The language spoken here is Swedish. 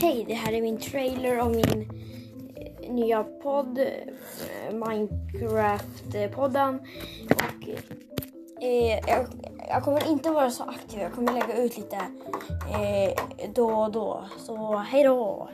Hej, det här är min trailer och min eh, nya podd, eh, Minecraft-podden. Och eh, jag, jag kommer inte vara så aktiv, jag kommer lägga ut lite eh, då och då. Så hej då!